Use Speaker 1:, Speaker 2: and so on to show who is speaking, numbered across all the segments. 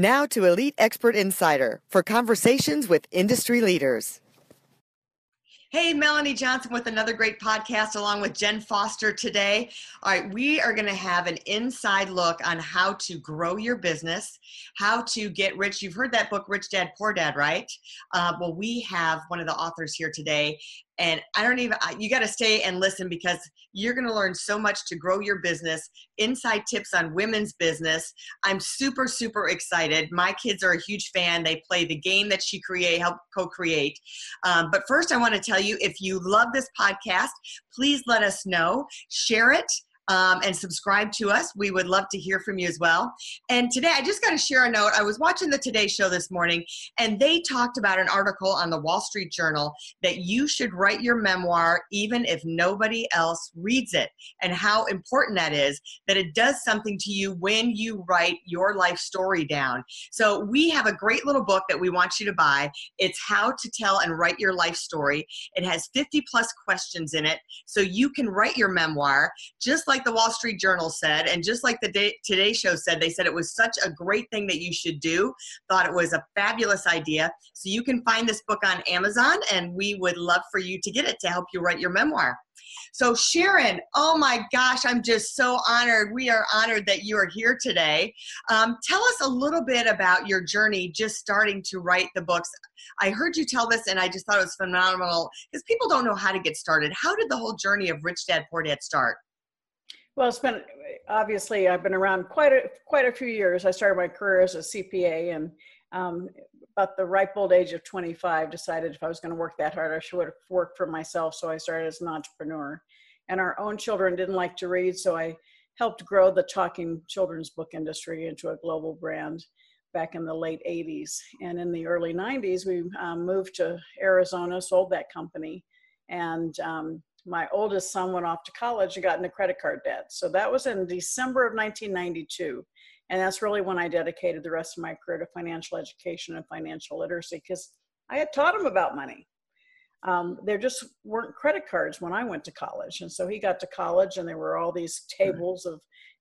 Speaker 1: Now to Elite Expert Insider for conversations with industry leaders. Hey, Melanie Johnson with another great podcast along with Jen Foster today. All right, we are going to have an inside look on how to grow your business, how to get rich. You've heard that book, Rich Dad Poor Dad, right? Uh, well, we have one of the authors here today, and I don't even, you got to stay and listen because you're going to learn so much to grow your business, inside tips on women's business. I'm super, super excited. My kids are a huge fan. They play the game that she create, help co-create. Um, but first, I want to tell you, if you love this podcast, please let us know. Share it um, and subscribe to us. We would love to hear from you as well. And today, I just got to share a note. I was watching the Today Show this morning, and they talked about an article on the Wall Street Journal that you should write your memoir even if nobody else reads it, and how important that is, that it does something to you when you write your life story down. So, we have a great little book that we want you to buy. It's How to Tell and Write Your Life Story. It has 50 plus questions in it, so you can write your memoir just like like the Wall Street Journal said, and just like the day, Today Show said, they said it was such a great thing that you should do. Thought it was a fabulous idea. So you can find this book on Amazon, and we would love for you to get it to help you write your memoir. So, Sharon, oh my gosh, I'm just so honored. We are honored that you are here today. Um, tell us a little bit about your journey just starting to write the books. I heard you tell this, and I just thought it was phenomenal because people don't know how to get started. How did the whole journey of Rich Dad Poor Dad start?
Speaker 2: Well, it's been obviously I've been around quite a quite a few years. I started my career as a CPA, and um, about the ripe old age of 25, decided if I was going to work that hard, I should work for myself. So I started as an entrepreneur. And our own children didn't like to read, so I helped grow the talking children's book industry into a global brand back in the late 80s. And in the early 90s, we um, moved to Arizona, sold that company, and um, my oldest son went off to college and got into credit card debt. So that was in December of 1992. And that's really when I dedicated the rest of my career to financial education and financial literacy because I had taught him about money. Um, there just weren't credit cards when I went to college. And so he got to college and there were all these tables of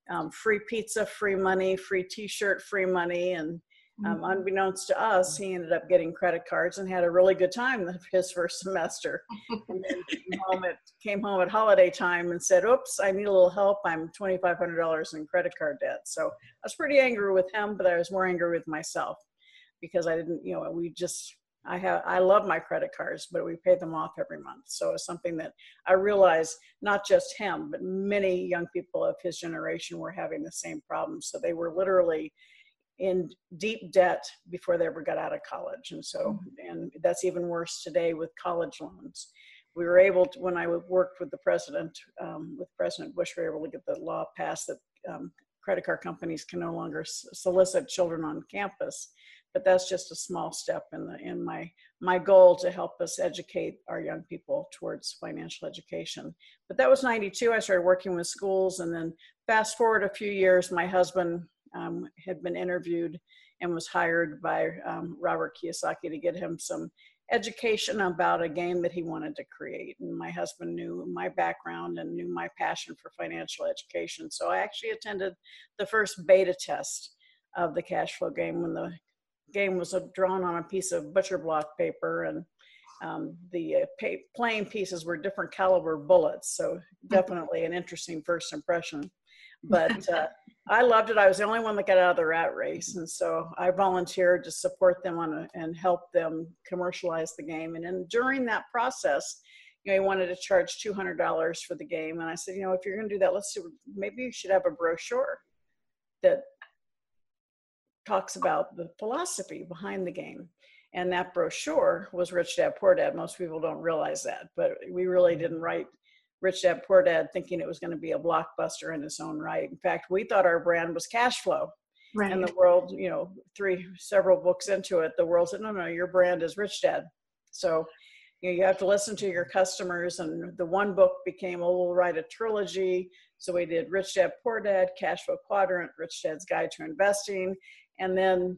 Speaker 2: um, free pizza, free money, free t shirt, free money. And um, mm-hmm. unbeknownst to us, he ended up getting credit cards and had a really good time his first semester. and then came home, at, came home at holiday time and said, "Oops, I need a little help. I'm twenty five hundred dollars in credit card debt." So I was pretty angry with him, but I was more angry with myself because I didn't, you know, we just. I have I love my credit cards, but we pay them off every month. So it's something that I realized not just him, but many young people of his generation were having the same problem. So they were literally in deep debt before they ever got out of college. And so, mm-hmm. and that's even worse today with college loans. We were able to, when I worked with the president, um, with President Bush, we were able to get the law passed that um, credit card companies can no longer solicit children on campus. But that's just a small step in the in my my goal to help us educate our young people towards financial education. But that was 92. I started working with schools, and then fast forward a few years, my husband um, had been interviewed and was hired by um, Robert Kiyosaki to get him some education about a game that he wanted to create. And my husband knew my background and knew my passion for financial education. So I actually attended the first beta test of the cash flow game when the game was drawn on a piece of butcher block paper and um, the uh, playing pieces were different caliber bullets. So definitely an interesting first impression. But uh, I loved it. I was the only one that got out of the rat race, and so I volunteered to support them on a, and help them commercialize the game. And then during that process, you know, he wanted to charge two hundred dollars for the game, and I said, you know, if you're going to do that, let's do. Maybe you should have a brochure that talks about the philosophy behind the game. And that brochure was Rich Dad Poor Dad. Most people don't realize that, but we really didn't write Rich Dad Poor Dad thinking it was going to be a blockbuster in its own right. In fact, we thought our brand was cash flow. Right. And the world, you know, three, several books into it, the world said, no, no, your brand is Rich Dad. So you, know, you have to listen to your customers. And the one book became, oh, we'll write a trilogy. So we did Rich Dad, Poor Dad, Cash Flow Quadrant, Rich Dad's Guide to Investing. And then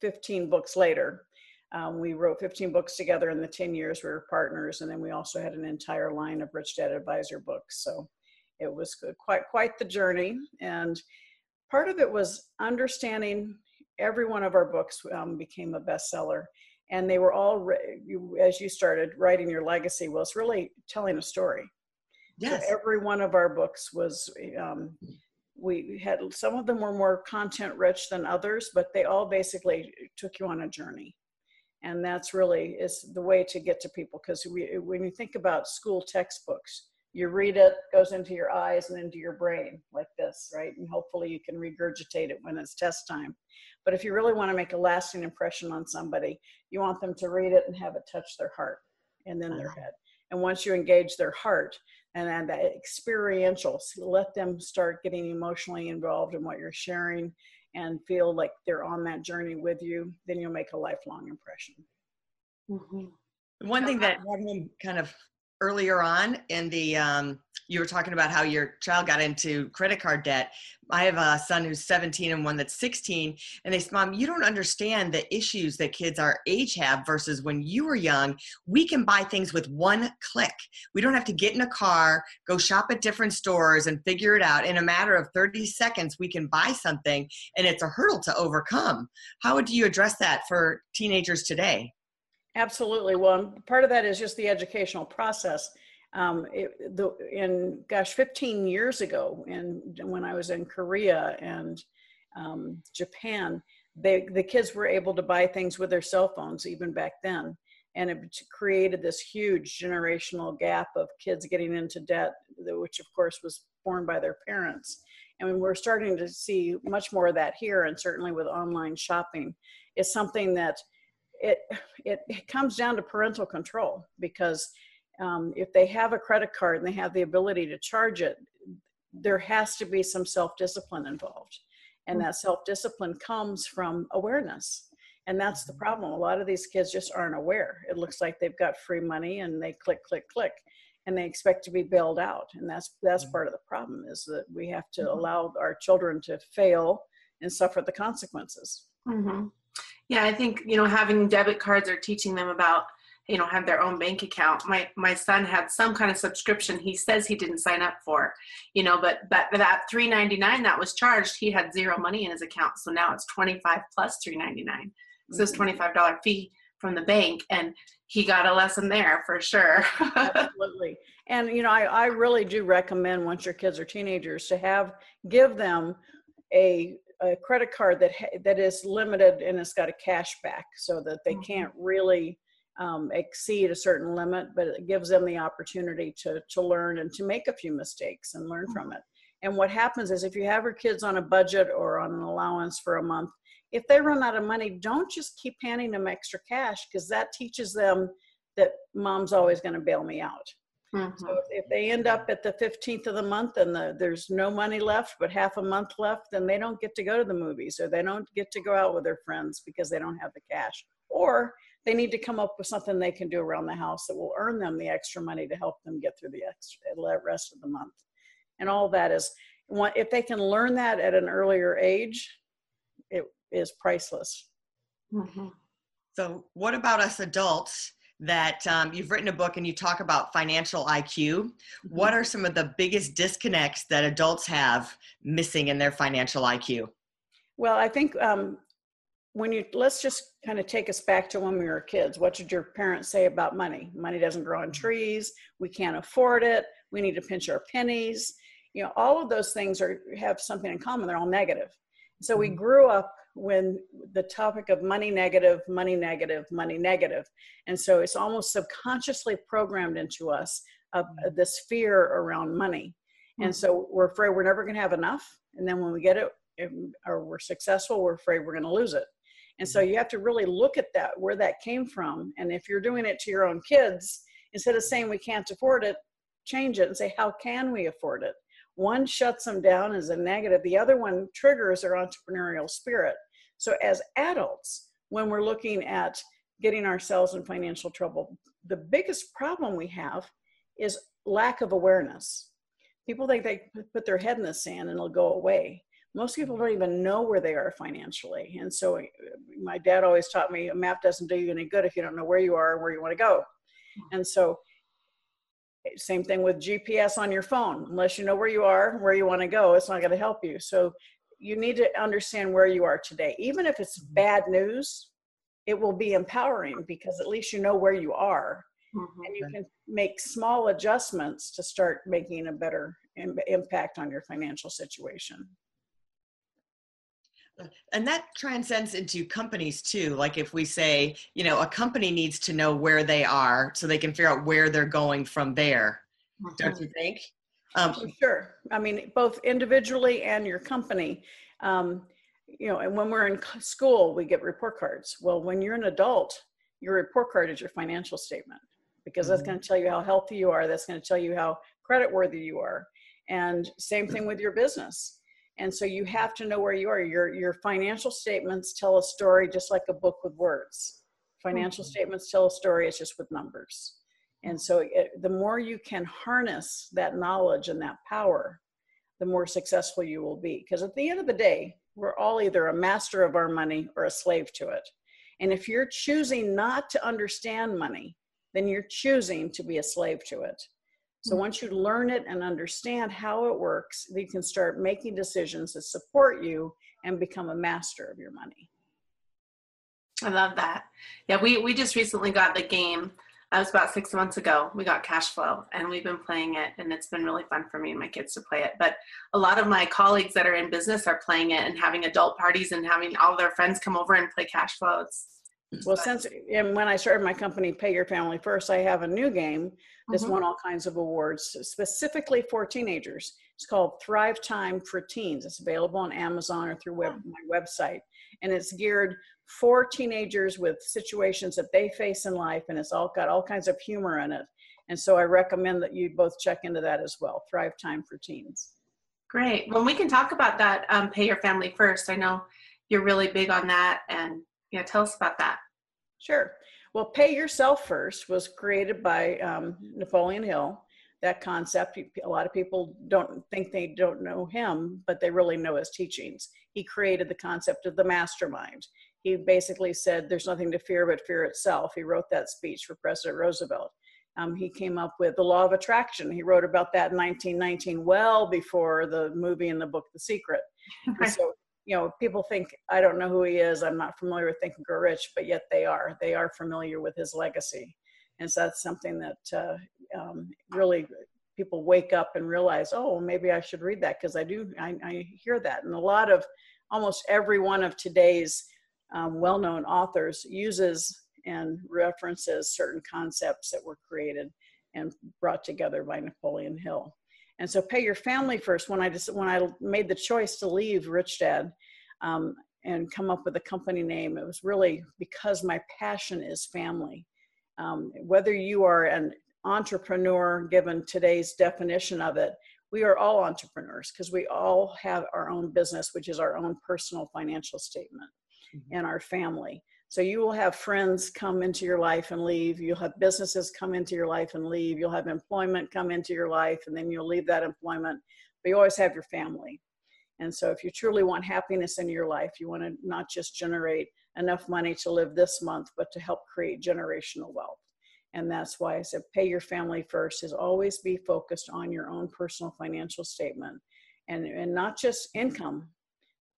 Speaker 2: 15 books later, um, we wrote 15 books together in the 10 years we were partners. And then we also had an entire line of Rich Dad Advisor books. So it was quite, quite the journey. And part of it was understanding every one of our books um, became a bestseller and they were all you, as you started writing your legacy was really telling a story yes so every one of our books was um, we had some of them were more content rich than others but they all basically took you on a journey and that's really is the way to get to people because when you think about school textbooks you read it goes into your eyes and into your brain like this right? And hopefully you can regurgitate it when it's test time. But if you really want to make a lasting impression on somebody you want them to read it and have it touch their heart and then their uh-huh. head. And once you engage their heart and then that experiential so let them start getting emotionally involved in what you're sharing and feel like they're on that journey with you then you'll make a lifelong impression
Speaker 1: mm-hmm. one thing that kind of earlier on in the um, you were talking about how your child got into credit card debt. I have a son who's 17 and one that's 16 and they said mom you don't understand the issues that kids our age have versus when you were young. We can buy things with one click. We don't have to get in a car go shop at different stores and figure it out. In a matter of 30 seconds we can buy something and it's a hurdle to overcome. How would you address that for teenagers today
Speaker 2: Absolutely. Well, part of that is just the educational process. Um, it, the, in gosh, 15 years ago, and when I was in Korea and um, Japan, they, the kids were able to buy things with their cell phones even back then, and it created this huge generational gap of kids getting into debt, which of course was borne by their parents. And we're starting to see much more of that here, and certainly with online shopping, is something that it, it, it comes down to parental control because um, if they have a credit card and they have the ability to charge it, there has to be some self discipline involved. And that self discipline comes from awareness. And that's the problem. A lot of these kids just aren't aware. It looks like they've got free money and they click, click, click, and they expect to be bailed out. And that's that's part of the problem is that we have to mm-hmm. allow our children to fail and suffer the consequences.
Speaker 3: Mm-hmm. Yeah, I think you know having debit cards or teaching them about you know have their own bank account. My my son had some kind of subscription he says he didn't sign up for, you know, but but that 3.99 that was charged, he had zero money in his account. So now it's 25 plus 3.99. So it's mm-hmm. $25 fee from the bank and he got a lesson there for sure.
Speaker 2: Absolutely. And you know, I, I really do recommend once your kids are teenagers to have give them a a credit card that that is limited and it's got a cash back so that they mm-hmm. can't really um, exceed a certain limit but it gives them the opportunity to to learn and to make a few mistakes and learn mm-hmm. from it and what happens is if you have your kids on a budget or on an allowance for a month if they run out of money don't just keep handing them extra cash because that teaches them that mom's always going to bail me out Mm-hmm. So if, if, they end up at the 15th of the month and the, there's no money left, but half a month left, then they don't get to go to the movies or they don't get to go out with their friends because they don't have the cash. Or they need to come up with something they can do around the house that will earn them the extra money to help them get through the extra rest of the month. And all that is, what if they can learn that at an earlier age, it is priceless.
Speaker 1: Mm-hmm. So, what about us adults? That um, you've written a book and you talk about financial IQ. Mm-hmm. What are some of the biggest disconnects that adults have missing in their financial IQ?
Speaker 2: Well, I think um, when you let's just kind of take us back to when we were kids. What did your parents say about money? Money doesn't grow on mm-hmm. trees. We can't afford it. We need to pinch our pennies. You know, all of those things are have something in common. They're all negative. So we mm-hmm. grew up when the topic of money negative, money negative, money negative. And so it's almost subconsciously programmed into us of mm. this fear around money. And mm. so we're afraid we're never going to have enough. And then when we get it or we're successful, we're afraid we're going to lose it. And so mm. you have to really look at that, where that came from. And if you're doing it to your own kids, instead of saying we can't afford it, change it and say, how can we afford it? One shuts them down as a negative, the other one triggers their entrepreneurial spirit. So, as adults, when we're looking at getting ourselves in financial trouble, the biggest problem we have is lack of awareness. People think they put their head in the sand and it'll go away. Most people don't even know where they are financially. And so, uh, my dad always taught me a map doesn't do you any good if you don't know where you are and where you want to go. And so, same thing with GPS on your phone. Unless you know where you are, where you want to go, it's not going to help you. So, you need to understand where you are today. Even if it's bad news, it will be empowering because at least you know where you are mm-hmm. and you can make small adjustments to start making a better Im- impact on your financial situation
Speaker 1: and that transcends into companies too like if we say you know a company needs to know where they are so they can figure out where they're going from there mm-hmm. don't you think?
Speaker 2: Um, sure. I mean both individually and your company. Um, you know and when we're in school we get report cards. Well when you're an adult your report card is your financial statement because that's going to mm-hmm. tell you how healthy you are. That's going to tell you how credit worthy you are. And same thing with your business and so you have to know where you are. Your your financial statements tell a story just like a book with words. Financial mm-hmm. statements tell a story it's just with numbers. And so it, the more you can harness that knowledge and that power the more successful you will be. Because at the end of the day we're all either a master of our money or a slave to it. And if you're choosing not to understand money then you're choosing to be a slave to it. So once you learn it and understand how it works, you can start making decisions that support you and become a master of your money.
Speaker 3: I love that. Yeah, we we just recently got the game. Uh, that was about six months ago. We got cash flow and we've been playing it and it's been really fun for me and my kids to play it. But a lot of my colleagues that are in business are playing it and having adult parties and having all their friends come over and play cash flow. It's
Speaker 2: well, since and when I started my company, Pay Your Family First, I have a new game that's mm-hmm. won all kinds of awards specifically for teenagers. It's called Thrive Time for Teens. It's available on Amazon or through web, my website, and it's geared for teenagers with situations that they face in life, and it's all got all kinds of humor in it. And so I recommend that you both check into that as well. Thrive Time for Teens.
Speaker 3: Great. Well, we can talk about that. Um, Pay Your Family First. I know you're really big on that, and yeah, tell us about that.
Speaker 2: Sure. Well, Pay Yourself First was created by um, Napoleon Hill. That concept, a lot of people don't think they don't know him, but they really know his teachings. He created the concept of the mastermind. He basically said, There's nothing to fear but fear itself. He wrote that speech for President Roosevelt. Um, he came up with the law of attraction. He wrote about that in 1919, well before the movie and the book The Secret. So you know, people think I don't know who he is. I'm not familiar with Think and Grow Rich, but yet they are. They are familiar with his legacy, and so that's something that uh, um, really people wake up and realize, oh, maybe I should read that because I do. I, I, hear that, and a lot of almost every one of today's um, well-known authors uses and references certain concepts that were created and brought together by Napoleon Hill. And so pay your family first. When I just when I made the choice to leave Rich Dad um, and come up with a company name, it was really because my passion is family. Um, whether you are an entrepreneur, given today's definition of it, we are all entrepreneurs because we all have our own business, which is our own personal financial statement mm-hmm. and our family. So you will have friends come into your life and leave. You'll have businesses come into your life and leave. You'll have employment come into your life and then you'll leave that employment. But you always have your family. And so if you truly want happiness in your life, you want to not just generate enough money to live this month, but to help create generational wealth. And that's why I said pay your family first is always be focused on your own personal financial statement and, and not just income,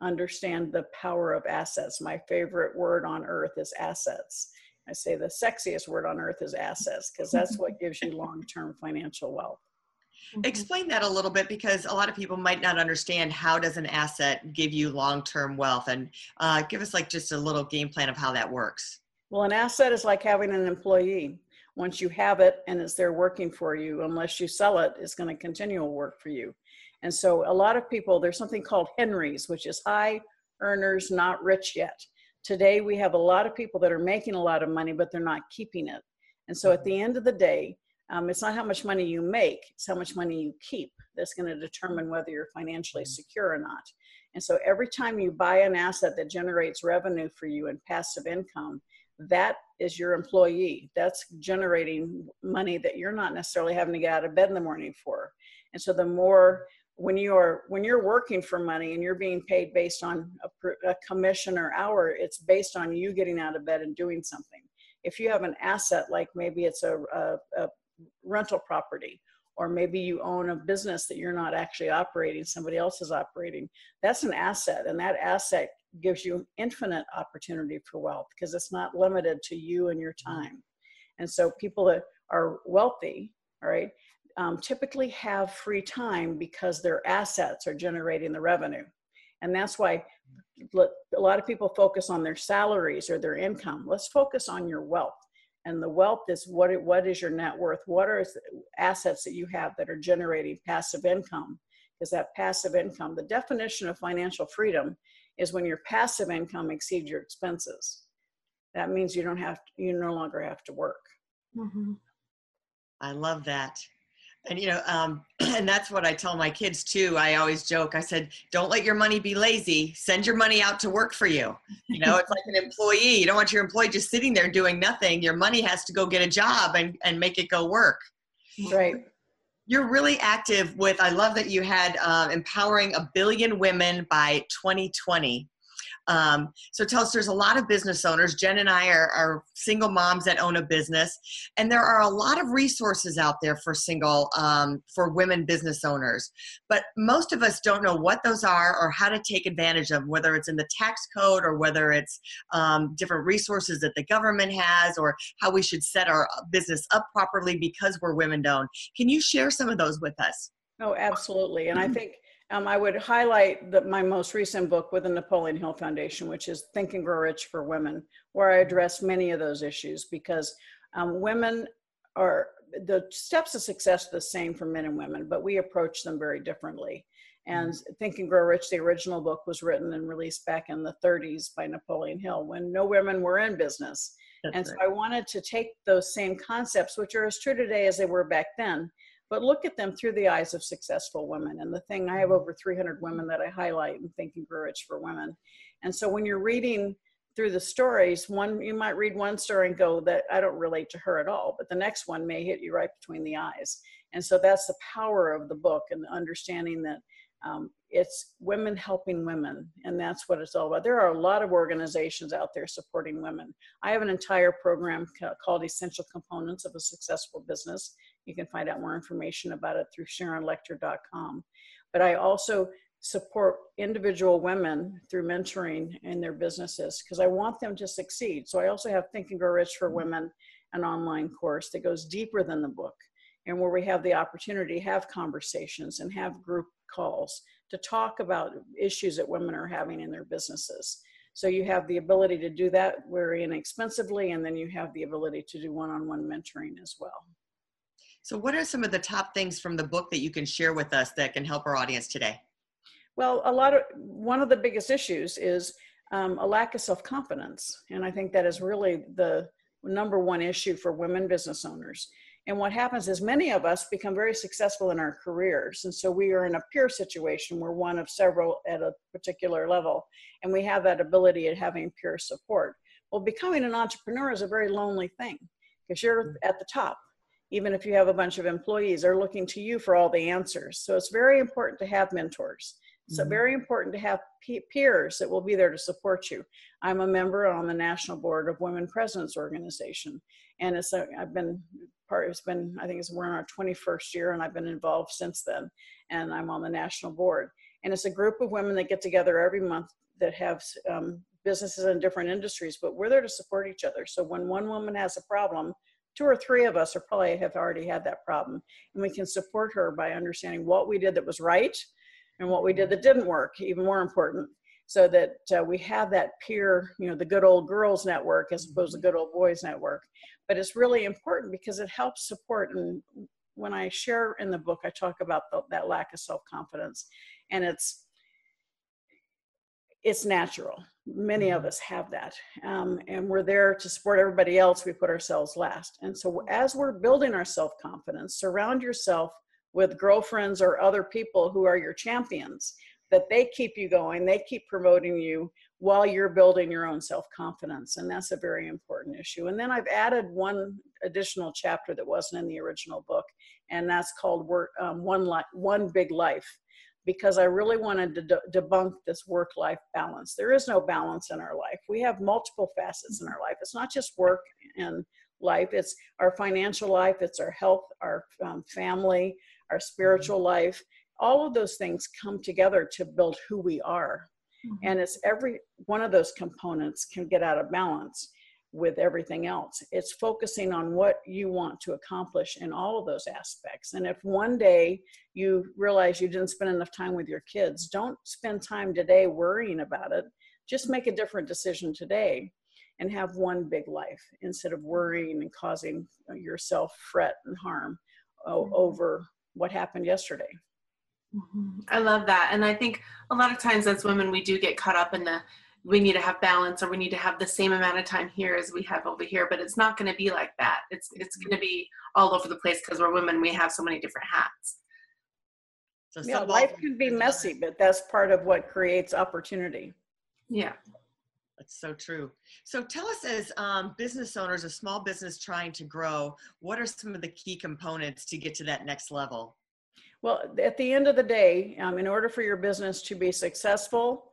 Speaker 2: understand the power of assets. My favorite word on earth is assets. I say the sexiest word on earth is assets because that's what gives you long term financial wealth.
Speaker 1: Explain that a little bit because a lot of people might not understand how does an asset give you long term wealth and uh, give us like just a little game plan of how that works.
Speaker 2: Well, an asset is like having an employee. Once you have it and it's there working for you, unless you sell it, it's going to continue to work for you. And so a lot of people, there's something called HENRYs, which is high earners, not rich yet. Today, we have a lot of people that are making a lot of money, but they're not keeping it. And so at the end of the day, um, it's not how much money you make, it's how much money you keep that's going to determine whether you're financially secure or not. And so every time you buy an asset that generates revenue for you and passive income, that is your employee. That's generating money that you're not necessarily having to get out of bed in the morning for. And so the more when you're when you're working for money and you're being paid based on a, a, commission or hour it's based on you getting out of bed and doing something if you have an asset like maybe it's a, a, a rental property or maybe you own a business that you're not actually operating somebody else is operating that's an asset and that asset gives you infinite opportunity for wealth because it's not limited to you and your mm-hmm. time and so people that are wealthy all right um, typically have free time because their assets are generating the revenue. And that's why a lot of people focus on their salaries or their income. Let's focus on your wealth. And the wealth is what it, what is your net worth? What are assets that you have that are generating passive income? Because that passive income the definition of financial freedom is when your passive income exceeds your expenses. That means you don't have to, you no longer have to work.
Speaker 1: Mm-hmm. i love that and you know um, and that's what i tell my kids too. I always joke i said don't let your money be lazy. Send your money out to work for you. You know it's like an employee. You don't want your employee just sitting there doing nothing. Your money has to go get a job and, and make it go work.
Speaker 2: Right.
Speaker 1: You're really active with i love that you had uh, empowering a billion women by 2020 um, so tell us, there's a lot of business owners. Jen and I are, are, single moms that own a business, and there are a lot of resources out there for single, um, for women business owners. But most of us don't know what those are or how to take advantage of, whether it's in the tax code or whether it's um, different resources that the government has or how we should set our business up properly because we're women owned. Can you share some of those with us?
Speaker 2: Oh, absolutely. And I think um, I would highlight the, my most recent book with the Napoleon Hill Foundation, which is Think and Grow Rich for Women, where I address many of those issues because um, women are the steps of success are the same for men and women, but we approach them very differently. And mm-hmm. Think and Grow Rich, the original book, was written and released back in the 30s by Napoleon Hill when no women were in business. That's and right. so I wanted to take those same concepts, which are as true today as they were back then, but look at them through the eyes of successful women. And the thing, I have mm-hmm. over 300 women that I highlight in Think and Grow Rich for Women. And so when you're reading through the stories, one you might read one story and go that I don't relate to her at all, but the next one may hit you right between the eyes. And so that's the power of the book and understanding that um, it's women helping women, and that's what it's all about. There are a lot of organizations out there supporting women. I have an entire program ca- called Essential Components of a Successful Business. You can find out more information about it through SharonLechter.com. But I also support individual women through mentoring in their businesses because I want them to succeed. So I also have Think and Grow Rich for Women, an online course that goes deeper than the book and where we have the opportunity to have conversations and have group calls to talk about issues that women are having in their businesses. So you have the ability to do that very inexpensively, and then you have the ability to do one-on-one mentoring as well.
Speaker 1: So what are some of the top things from the book that you can share with us that can help our audience today?
Speaker 2: Well, a lot of one of the biggest issues is um, a lack of self-confidence, and I think that is really the number one issue for women business owners. And what happens is many of us become very successful in our careers. And so we are in a peer situation. We're one of several at a particular level. And we have that ability of having peer support. Well, becoming an entrepreneur is a very lonely thing because you're mm. at the top. Even if you have a bunch of employees, they're looking to you for all the answers. So it's very important to have mentors. So mm-hmm. very important to have peers that will be there to support you. I'm a member on the national board of Women Presidents Organization, and it's a, I've been part. It's been I think it's we're in our 21st year, and I've been involved since then. And I'm on the national board, and it's a group of women that get together every month that have um, businesses in different industries, but we're there to support each other. So when one woman has a problem, two or three of us are probably have already had that problem, and we can support her by understanding what we did that was right and what we did that didn't work, even more important, so that uh, we have that peer, you know, the good old girls network as opposed to good old boys network. But it's really important because it helps support. And when I share in the book, I talk about the, that lack of self confidence, and it's it's natural. Many of us have that um, and we're there to support everybody else we put ourselves last. And so as we're building our self-confidence surround yourself with girlfriends or other people who are your champions that they keep you going they keep promoting you while you're building your own self-confidence and that's a very important issue. And then i've added one additional chapter that wasn't in the original book and that's called work um, one life one big life because I really wanted to de- debunk this work life balance. There is no balance in our life. We have multiple facets in our life. It's not just work and life, it's our financial life, it's our health, our um, family, our spiritual mm-hmm. life. All of those things come together to build who we are. Mm-hmm. And it's every one of those components can get out of balance with everything else. It's focusing on what you want to accomplish in all of those aspects. And if one day you realize you didn't spend enough time with your kids, don't spend time today worrying about it. Just make a different decision today and have one big life instead of worrying and causing yourself fret and harm mm-hmm. over what happened yesterday.
Speaker 3: Mm-hmm. I love that. And I think a lot of times as women, we do get caught up in the we need to have balance or we need to have the same amount of time here as we have over here but it's not going to be like that it's it's going to be all over the place because we're women we have so many different hats
Speaker 2: so yeah life can be messy but that's part of what creates opportunity
Speaker 3: yeah
Speaker 1: that's so true. So tell us, as um, business owners, a small business trying to grow, what are some of the key components to get to that next level?
Speaker 2: Well, at the end of the day, um, in order for your business to be successful,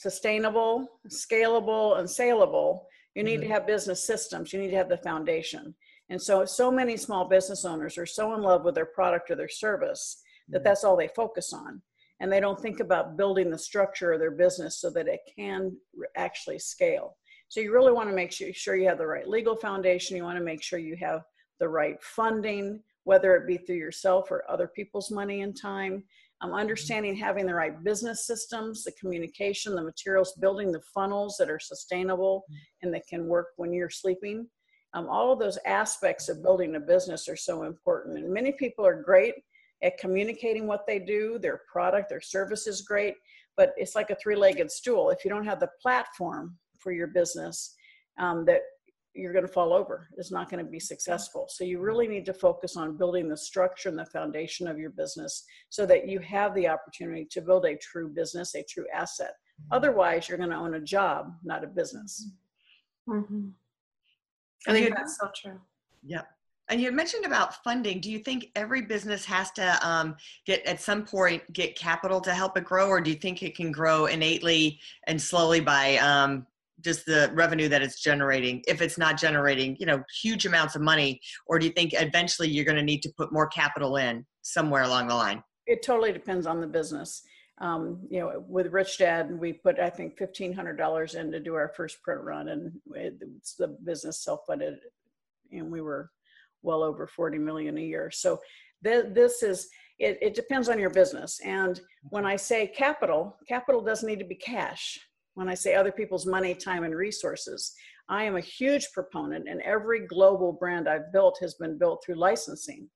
Speaker 2: sustainable, scalable, and saleable, you need mm-hmm. to have business systems. You need to have the foundation. And so, so many small business owners are so in love with their product or their service that mm-hmm. that's all they focus on. And they don't think about building the structure of their business so that it can actually scale. So, you really want to make sure you have the right legal foundation. You want to make sure you have the right funding, whether it be through yourself or other people's money and time um, understanding having the right business systems, the communication, the materials, building the funnels that are sustainable and that can work when you're sleeping. Um, all of those aspects of building a business are so important. And many people are great at communicating what they do, their product, their service is great, but it's like a three legged stool. If you don't have the platform for your business um, that you're going to fall over. It's not going to be successful. So you really need to focus on building the structure and the foundation of your business so that you have the opportunity to build a true business, a true asset. Otherwise, you're going to own a job, not a business.
Speaker 3: Mm-hmm. I think that's so true.
Speaker 1: Yeah. And you mentioned about funding. Do you think every business has to um, get at some point get capital to help it grow, or do you think it can grow innately and slowly by um, just the revenue that it's generating if it's not generating you know huge amounts of money or do you think eventually you're going to need to put more capital in somewhere along the line?
Speaker 2: It totally depends on the business. Um, you know with rich dad we put i think $1500 in to do our first print run and it's the business self-funded and we were well over 40 million a year. So th- this is it, it depends on your business. And when i say capital capital doesn't need to be cash when I say other people's money, time, and resources, I am a huge proponent, and every global brand I've built has been built through licensing.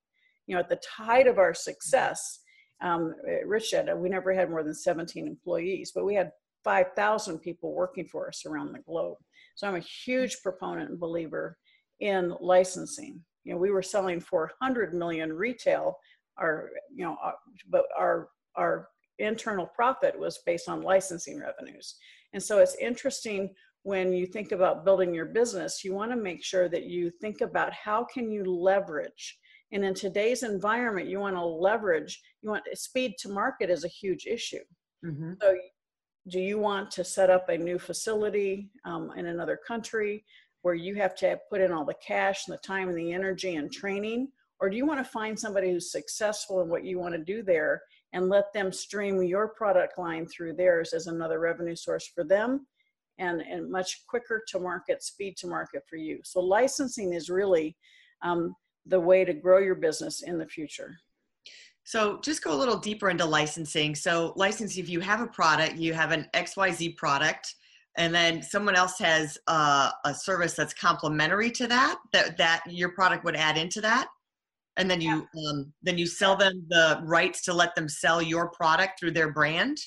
Speaker 2: You know, at the height of our success, um, Rich said we never had more than 17 employees, but we had 5,000 people working for us around the globe. So I'm a huge proponent and believer in licensing. You know, we were selling 400 million retail, our you know, our, uh, but our our internal profit was based on licensing revenues. And so it's interesting when you think about building your business, you want to make sure that you think about how can you leverage. And in today's environment, you want to leverage, you want speed to market is a huge issue. Mm-hmm. So do you want to set up a new facility um, in another country where you have to put in all the cash and the time and the energy and training? Or do you want to find somebody who's successful in what you want to do there and let them stream your product line through theirs as another revenue source for them and, and much quicker to market, speed to market for you. So licensing is really um, the way to grow your business in the future.
Speaker 1: So just go a little deeper into licensing. So licensing, if you have a product, you have an XYZ product, and then someone else has uh, a service that's complementary to that, that, that your product would add into that and then you yeah. um, then you sell them the rights to let them sell your product through their brand?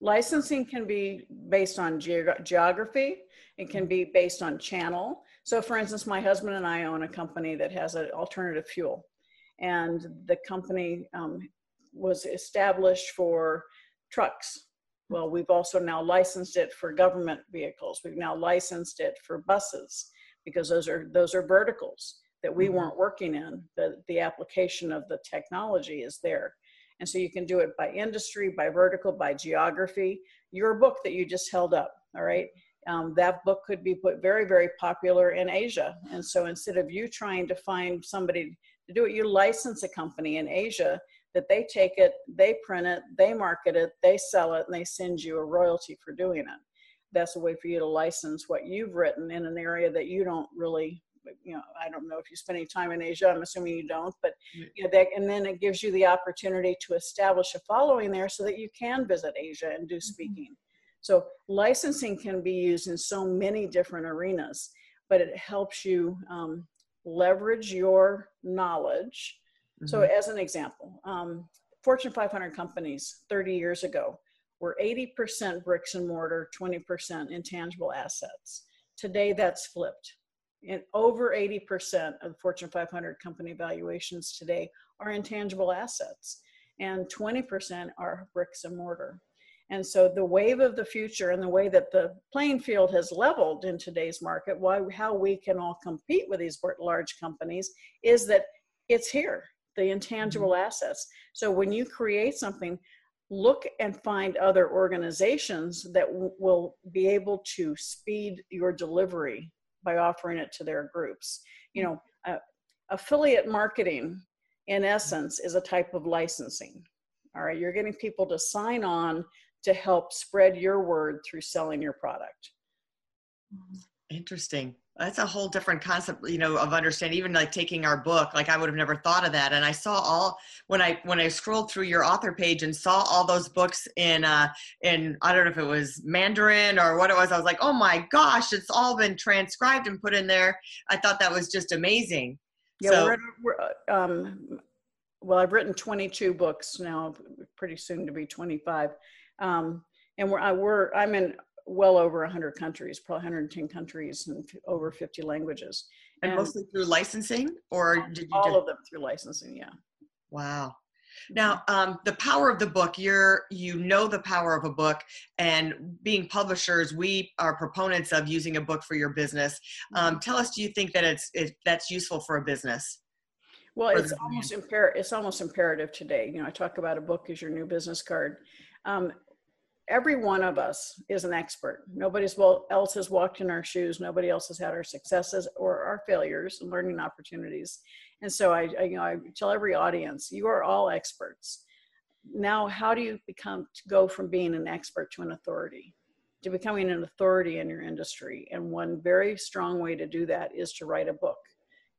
Speaker 2: Licensing can be based on geog- geography. It can be based on channel. So for instance my husband and i own a company that has an alternative fuel. And the company um, was established for trucks. Well we've also now licensed it for government vehicles. We've now licensed it for buses because those are those are verticals that we weren't working in the the application of the technology is there and so you can do it by industry, by vertical, by geography. Your book that you just held up, all right, um, that book could be put very, very popular in Asia. And so instead of you trying to find somebody to do it, you license a company in Asia that they take it, they print it, they market it, they sell it, and they send you a royalty for doing it. That's a way for you to license what you've written in an area that you don't really you know, I don't know if you spend any time in Asia. I'm assuming you don't, but you know, that, and then it gives you the opportunity to establish a following there so that you can visit Asia and do mm-hmm. speaking. Mm-hmm. So licensing can be used in so many different arenas, but it helps you um, leverage your knowledge. Mm-hmm. So, as an example, um, Fortune 500 companies 30 years ago were 80% bricks and mortar, 20% intangible assets. Today, that's flipped and over 80% of the Fortune 500 company valuations today are intangible assets, and 20% are bricks and mortar. And so the wave of the future and the way that the playing field has leveled in today's market, why how we can all compete with these large companies is that it's here, the intangible mm-hmm. assets. So when you create something, look and find other organizations that w- will be able to speed your delivery by offering it to their groups. You know, uh, affiliate marketing, in essence, is a type of licensing. All right, you're getting people to sign on to help spread your word through selling your product.
Speaker 1: Interesting that's a whole different concept you know of understanding even like taking our book like i would have never thought of that. And i saw all when i when i scrolled through your author page and saw all those books in uh in i don't know if it was mandarin or what it was i was like oh my gosh it's all been transcribed and put in there. I thought that was just amazing.
Speaker 2: Yeah so, we're, we're, uh, um well i've written 22 books now pretty soon to be 25 um and we're, I, we're i'm in well over 100 countries, probably 110 countries and over 50 languages.
Speaker 1: And, and mostly through licensing, or
Speaker 2: did you all of them through licensing? Yeah.
Speaker 1: Wow. Now, um, the power of the book, you're, you know the power of a book, and being publishers, we are proponents of using a book for your business. Um, mm-hmm. tell us, do you think that it's it, that's useful for a business?
Speaker 2: Well, it's almost imperative. It's almost imperative today. You know, I talk about a book as your new business card. Um, every one of us is an expert. Nobody else has walked in our shoes. Nobody else has had our successes or our failures and learning opportunities. And so I, I, you know, I tell every audience, you are all experts. Now, how do you become to go from being an expert to an authority? To becoming an authority in your industry. And one very strong way to do that is to write a book.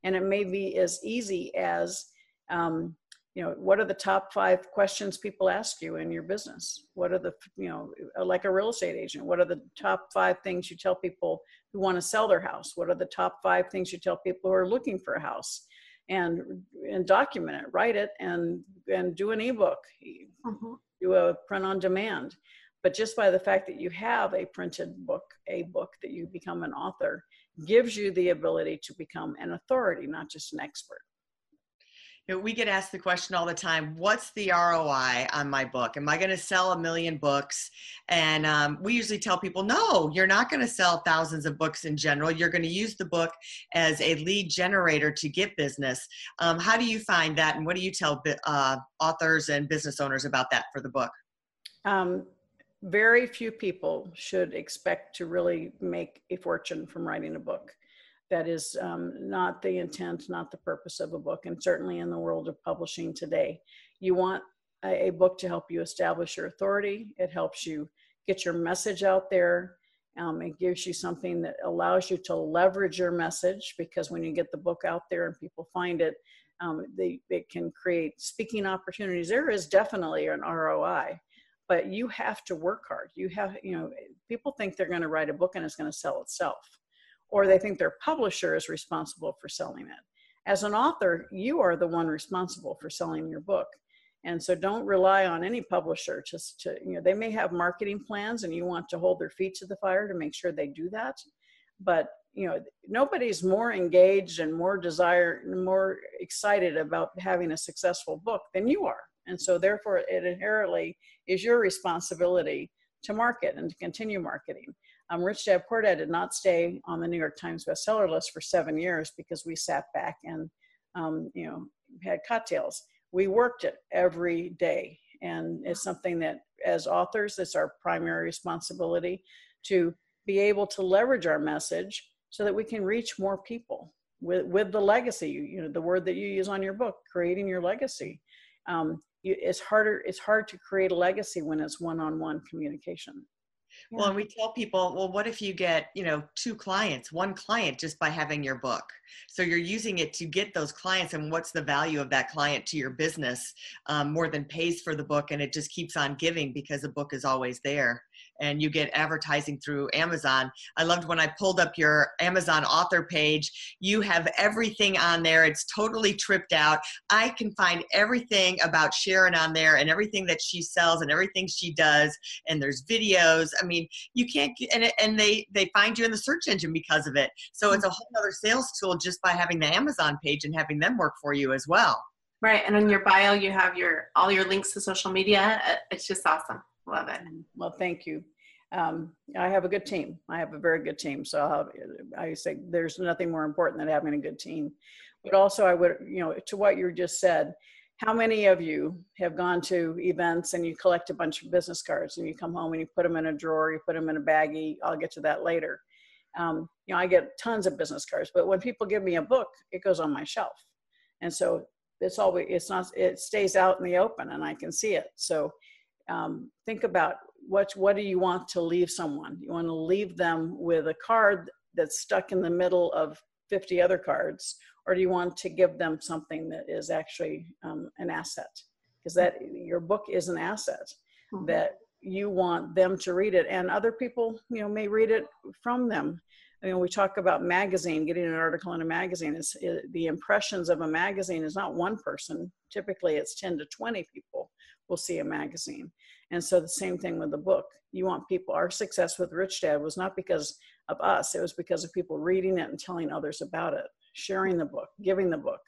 Speaker 2: And it may be as easy as um, you know what are the top five questions people ask you in your business? What are the you know like a real estate agent what are the top five things you tell people who want to sell their house? What are the top five things you tell people who are looking for a house? And and document it write it and and do an ebook. Mm-hmm. do a print on demand. But just by the fact that you have a printed book a book that you become an author gives you the ability to become an authority not just an expert
Speaker 1: you know, we get asked the question all the time what's the roi on my book? Am i going to sell a million books? And um, we usually tell people no you're not going to sell thousands of books in general. You're going to use the book as a lead generator to get business. Um, how do you find that and what do you tell uh, authors and business owners about that for the book?
Speaker 2: Um, very few people should expect to really make a fortune from writing a book that is um, not the intent, not the purpose of a book, and certainly in the world of publishing today. You want a, a book to help you establish your authority, it helps you get your message out there. Um, it gives you something that allows you to leverage your message because when you get the book out there and people find it, um, they, it can create speaking opportunities. There is definitely an ROI, but you have to work hard. You have, you know, people think they're going to write a book and it's going to sell itself or they think their publisher is responsible for selling it. As an author, you are the one responsible for selling your book. And so don't rely on any publisher just to, you know, they may have marketing plans and you want to hold their feet to the fire to make sure they do that. But, you know, nobody's more engaged and more desire, more excited about having a successful book than you are. And so therefore it inherently is your responsibility to market and to continue marketing. Um, Rich Dad Poor Dad did not stay on the New York Times bestseller list for seven years because we sat back and, um, you know, had cocktails we worked it every day. And it's something that, as authors, it's our primary responsibility to be able to leverage our message so that we can reach more people with, with the legacy, you know, the word that you use on your book, creating your legacy. Um, you, it's harder, it's hard to create a legacy when it's one-on-one communication.
Speaker 1: Yeah. Well, and we tell people, well, what if you get, you know, two clients, one client just by having your book? So you're using it to get those clients, and what's the value of that client to your business um, more than pays for the book, and it just keeps on giving because the book is always there and you get advertising through Amazon. I loved when I pulled up your Amazon author page. You have everything on there. It's totally tripped out. I can find everything about Sharon on there and everything that she sells and everything she does. And there's videos. I mean, you can't get, and, and they, they find you in the search engine because of it. So it's a whole other sales tool just by having the Amazon page and having them work for you as well.
Speaker 3: Right. And in your bio, you have your, all your links to social media. It's just awesome. Love it.
Speaker 2: Well, thank you. Um, I have a good team. I have a very good team. So I say there's nothing more important than having a good team. But also, I would, you know, to what you just said, how many of you have gone to events and you collect a bunch of business cards and you come home and you put them in a drawer, you put them in a baggie? I'll get to that later. Um, you know, I get tons of business cards, but when people give me a book, it goes on my shelf. And so it's always, it's not, it stays out in the open and I can see it. So um, think about what what do you want to leave someone you want to leave them with a card that's stuck in the middle of 50 other cards or do you want to give them something that is actually um, an asset because that your book is an asset mm-hmm. that you want them to read it and other people you know may read it from them I mean, we talk about magazine, getting an article in a magazine. Is the impressions of a magazine is not one person. Typically, it's 10 to 20 people will see a magazine. And so the same thing with the book. You want people, our success with Rich Dad was not because of us, it was because of people reading it and telling others about it, sharing the book, giving the book.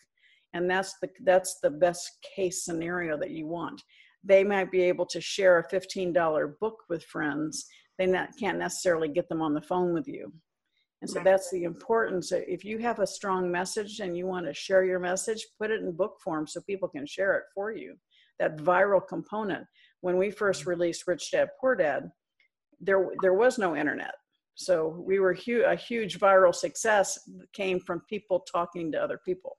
Speaker 2: And that's the that's the best case scenario that you want. They might be able to share a $15 book with friends. They not, can't necessarily get them on the phone with you. And so that's the importance. If you have a strong message and you want to share your message, put it in book form so people can share it for you that viral component. When we first mm-hmm. released Rich Dad Poor Dad, there there was no internet, so we were hu- a huge viral success came from people talking to other people.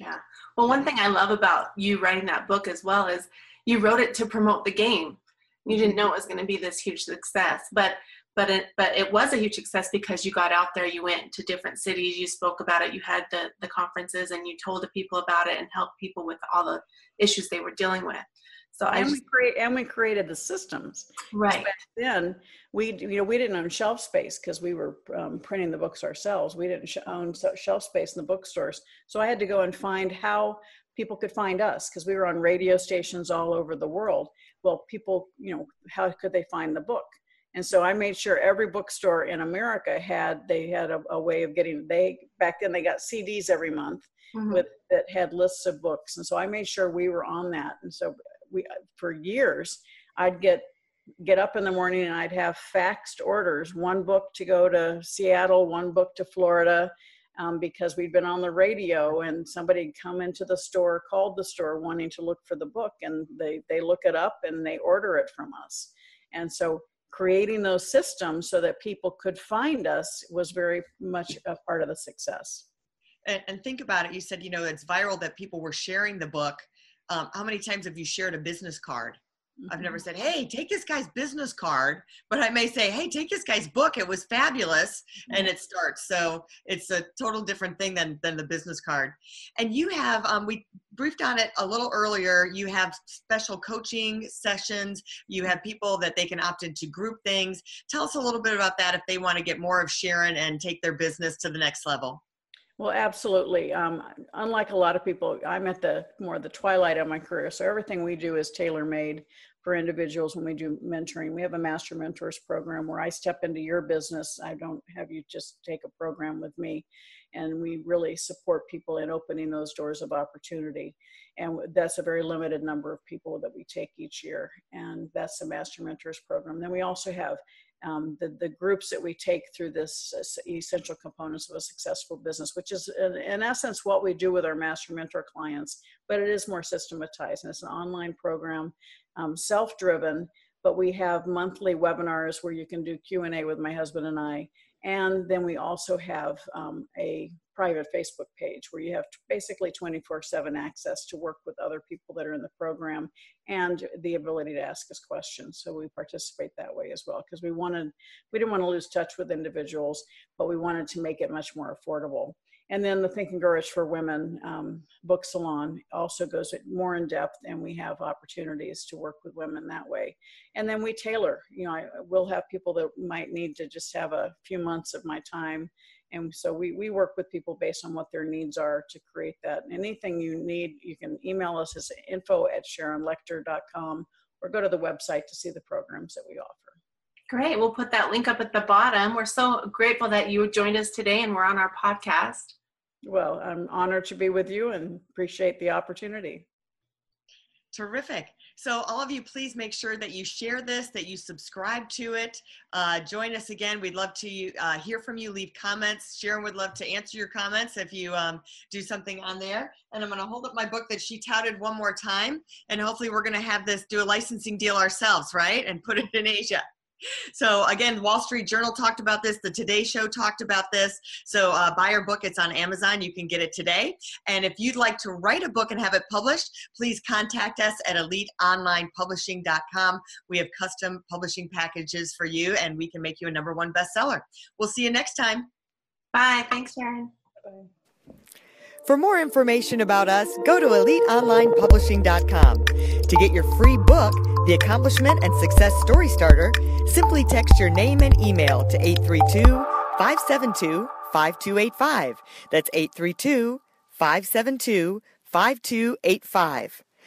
Speaker 3: Yeah. Well, one thing I love about you writing that book as well is you wrote it to promote the game. You didn't know it was going to be this huge success, but but it but it was a huge success because you got out there you went to different cities you spoke about it you had the the conferences and you told the people about it and helped people with all the issues they were dealing with
Speaker 2: so and I just, we create and we created the systems.
Speaker 3: Right.
Speaker 2: Then, we you know we didn't own shelf space because we were um, printing the books ourselves. We didn't sh- own shelf space in the bookstores, so I had to go and find how people could find us because we were on radio stations all over the world. Well, people, you know, how could they find the book? And so I made sure every bookstore in America had they had a, a way of getting they back then they got CDs every month mm-hmm. with that had lists of books. And so I made sure we were on that. And so we for years I'd get get up in the morning and I'd have faxed orders, one book to go to Seattle, one book to Florida, um, because we'd been on the radio and somebody come into the store, called the store wanting to look for the book, and they they look it up and they order it from us. And so creating those systems so that people could find us was very much a part of the success.
Speaker 1: And, and think about it. You said, you know, it's viral that people were sharing the book. Um, how many times have you shared a business card? Mm-hmm. I've never mm-hmm. said, hey, take this guy's business card, but I may say, hey, take this guy's book. It was fabulous. Mm-hmm. And it starts. So it's a total different thing than, than the business card. And you have, um, we briefed on it a little earlier, you have special coaching sessions. You have people that they can opt into group things. Tell us a little bit about that if they want to get more of Sharon and take their business to the next level.
Speaker 2: Well, absolutely. Um, unlike a lot of people, I'm at the more the twilight of my career. So everything we do is tailor made for individuals when we do mentoring. We have a master mentors program where I step into your business. I don't have you just take a program with me. And we really support people in opening those doors of opportunity. And that's a very limited number of people that we take each year. And that's the master mentors program. Then we also have um, the, the groups that we take through this uh, essential components of a successful business, which is in, in, essence what we do with our master mentor clients, but it is more systematized and it's an online program, um, self-driven, but we have monthly webinars where you can do Q&A with my husband and I. And then we also have um, a private Facebook page where you have basically 24 7 access to work with other people that are in the program and the ability to ask us questions. So we participate that way as well because we wanted, we didn't want to lose touch with individuals, but we wanted to make it much more affordable. And then the Think and Grow for Women um, book salon also goes more in depth, and we have opportunities to work with women that way. And then we tailor. You know, I will have people that might need to just have a few months of my time and so we, we work with people based on what their needs are to create that. Anything you need, you can email us as info at sharonlechter.com or go to the website to see the programs that we offer.
Speaker 3: Great. We'll put that link up at the bottom. We're so grateful that you joined us today and we're on our podcast.
Speaker 2: Well, I'm honored to be with you and appreciate the opportunity.
Speaker 1: Terrific. So all of you, please make sure that you share this, that you subscribe to it. Uh, join us again. We'd love to uh, hear from you. Leave comments. Sharon would love to answer your comments if you um, do something on there. And I'm going to hold up my book that she touted one more time. And hopefully we're going to have this, do a licensing deal ourselves, right? And put it in Asia so again wall street journal talked about this the today show talked about this. So uh, buy our book it's on amazon you can get it today. And if you'd like to write a book and have it published please contact us at eliteonlinepublishing.com we have custom publishing packages for you and we can make you a number one bestseller. We'll see you next time.
Speaker 3: Bye. Thanks sharon. Bye
Speaker 4: for more information about us, go to eliteonlinepublishing.com. To get your free book, The Accomplishment and Success Story Starter, simply text your name and email to 832 572 5285. That's 832 572 5285.